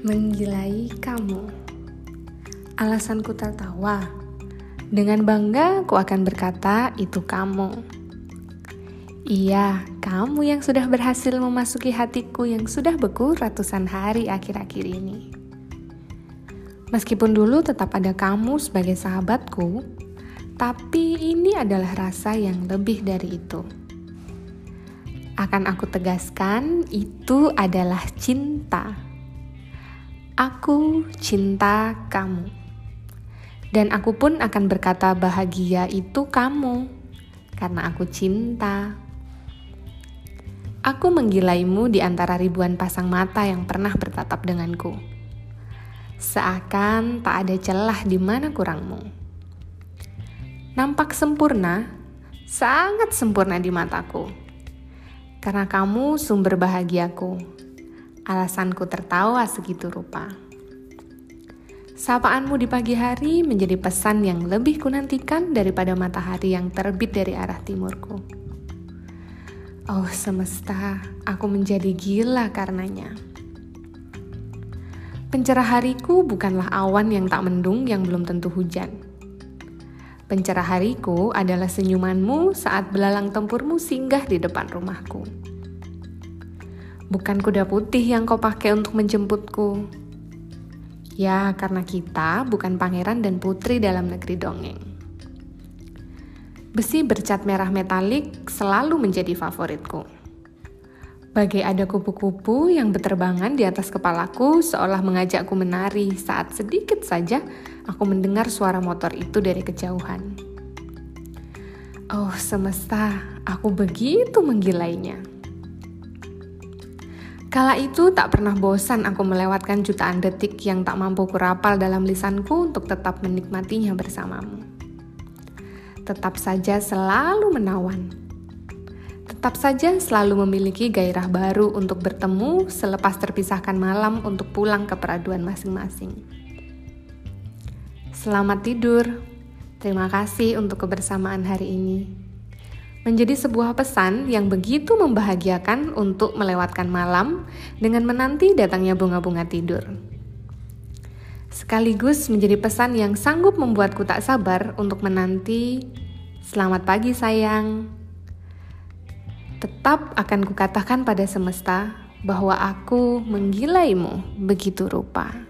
Menggilai kamu. Alasanku tertawa. Dengan bangga ku akan berkata itu kamu. Iya, kamu yang sudah berhasil memasuki hatiku yang sudah beku ratusan hari akhir-akhir ini. Meskipun dulu tetap ada kamu sebagai sahabatku Tapi ini adalah rasa yang lebih dari itu. Akan aku tegaskan, itu adalah cinta. Aku cinta kamu. Dan aku pun akan berkata bahagia itu kamu, karena aku cinta. Aku menggilaimu di antara ribuan pasang mata yang pernah bertatap denganku. Seakan tak ada celah di mana kurangmu. Nampak sempurna, sangat sempurna di mataku. Karena kamu sumber bahagiaku, Alasanku tertawa segitu rupa. Sapaanmu di pagi hari menjadi pesan yang lebih kunantikan daripada matahari yang terbit dari arah timurku. Oh semesta, aku menjadi gila karenanya. Pencerah hariku bukanlah awan yang tak mendung yang belum tentu hujan. Pencerah hariku adalah senyumanmu saat belalang tempurmu singgah di depan rumahku. Bukan kuda putih yang kau pakai untuk menjemputku. Ya, karena kita bukan pangeran dan putri dalam negeri dongeng. Besi bercat merah metalik selalu menjadi favoritku. Bagai ada kupu-kupu yang berterbangan di atas kepalaku seolah mengajakku menari saat sedikit saja aku mendengar suara motor itu dari kejauhan. Oh semesta, aku begitu menggilainya. Kala itu tak pernah bosan aku melewatkan jutaan detik yang tak mampu kurapal dalam lisanku untuk tetap menikmatinya bersamamu. Tetap saja selalu menawan. Tetap saja selalu memiliki gairah baru untuk bertemu selepas terpisahkan malam untuk pulang ke peraduan masing-masing. Selamat tidur. Terima kasih untuk kebersamaan hari ini menjadi sebuah pesan yang begitu membahagiakan untuk melewatkan malam dengan menanti datangnya bunga-bunga tidur. Sekaligus menjadi pesan yang sanggup membuatku tak sabar untuk menanti "Selamat pagi, sayang." Tetap akan kukatakan pada semesta bahwa aku menggilaimu begitu rupa.